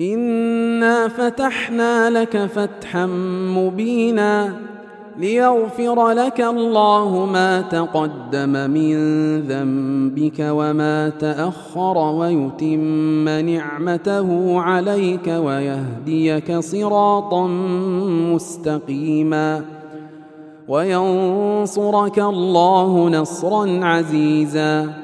انا فتحنا لك فتحا مبينا ليغفر لك الله ما تقدم من ذنبك وما تاخر ويتم نعمته عليك ويهديك صراطا مستقيما وينصرك الله نصرا عزيزا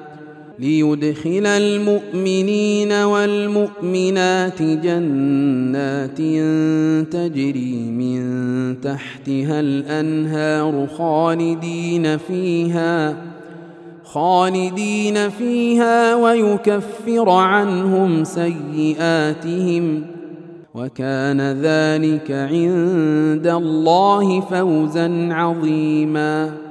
ليدخل المؤمنين والمؤمنات جنات تجري من تحتها الأنهار خالدين فيها خالدين فيها ويكفر عنهم سيئاتهم. وكان ذلك عند الله فوزا عظيما.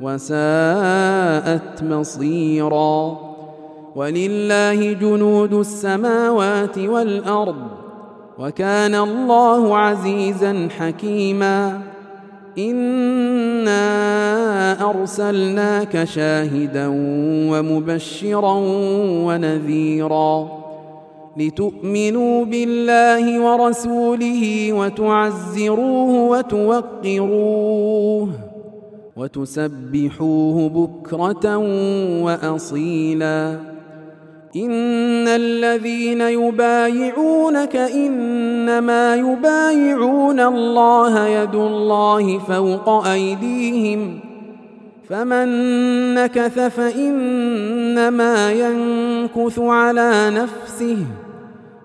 وساءت مصيرا. ولله جنود السماوات والأرض وكان الله عزيزا حكيما. إنا أرسلناك شاهدا ومبشرا ونذيرا لتؤمنوا بالله ورسوله وتعزروه وتوقروه. وتسبحوه بكرة وأصيلا. إن الذين يبايعونك إنما يبايعون الله يد الله فوق أيديهم فمن نكث فإنما ينكث على نفسه.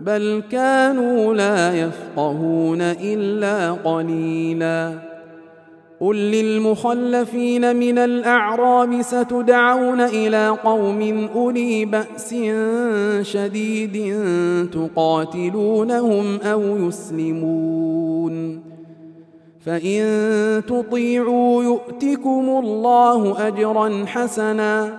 بل كانوا لا يفقهون إلا قليلا. قل للمخلفين من الأعراب ستدعون إلى قوم أولي بأس شديد تقاتلونهم أو يسلمون. فإن تطيعوا يؤتكم الله أجرا حسنا.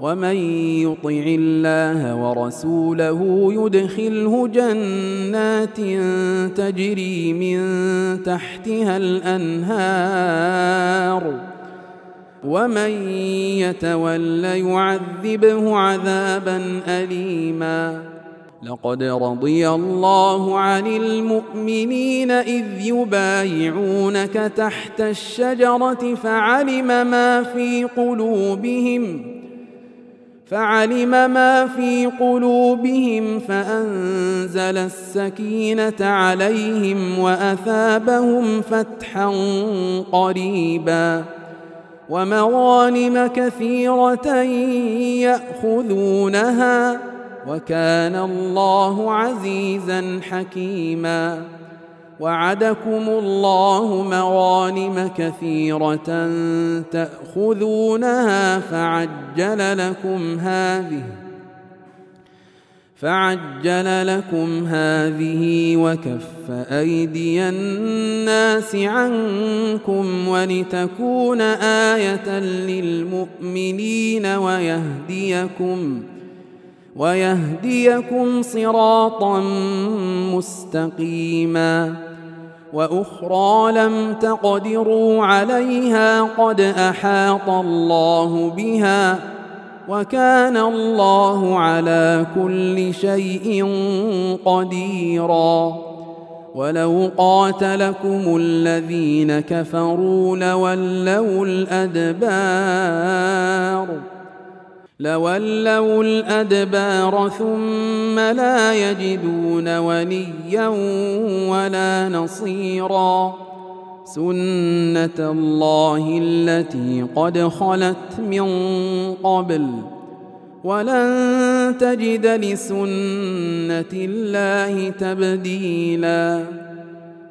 ومن يطع الله ورسوله يدخله جنات تجري من تحتها الأنهار. ومن يتول يعذبه عذابا أليماً. لقد رضي الله عن المؤمنين إذ يبايعونك تحت الشجرة فعلم ما في قلوبهم. فعلم ما في قلوبهم فأنزل السكينة عليهم وأثابهم فتحا قريبا ومغانم كثيرة يأخذونها وكان الله عزيزا حكيما وعدكم الله مغانم كثيرة تأخذونها فعجل لكم هذه فعجل لكم هذه وكف أيدي الناس عنكم ولتكون آية للمؤمنين ويهديكم ۖ ويهديكم صراطا مستقيما وأخرى لم تقدروا عليها قد أحاط الله بها وكان الله على كل شيء قديرا. ولو قاتلكم الذين كفروا لولوا الأدبار. لولوا الأدبار ثم لا يجدون وليا ولا نصيرا. سنة الله التي قد خلت من قبل. ولن تجد لسنة الله تبديلا.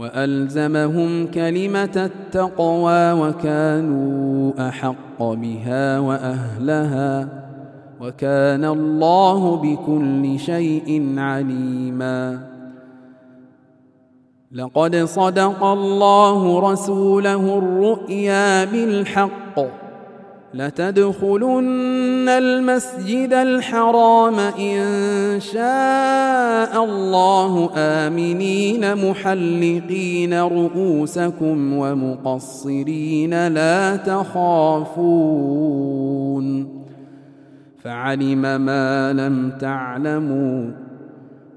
وألزمهم كلمة التقوى وكانوا أحق بها وأهلها وكان الله بكل شيء عليما. لقد صدق الله رسوله الرؤيا بالحق. لتدخلن المسجد الحرام إن شاء الله آمنين محلقين رؤوسكم ومقصرين لا تخافون فعلم ما لم تعلموا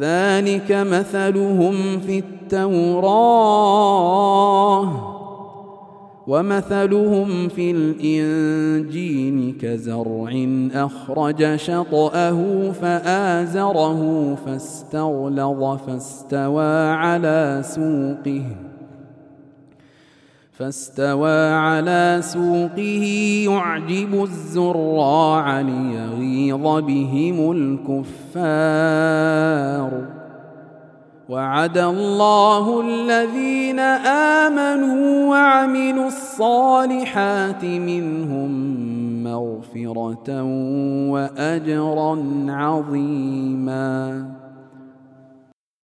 ذلك مثلهم في التوراة ومثلهم في الإنجيل كزرع أخرج شطأه فآزره فاستغلظ فاستوى على سوقه فاستوى على سوقه يعجب الزراع ليغيظ بهم الكفار. وعد الله الذين آمنوا وعملوا الصالحات منهم مغفرة وأجرا عظيما.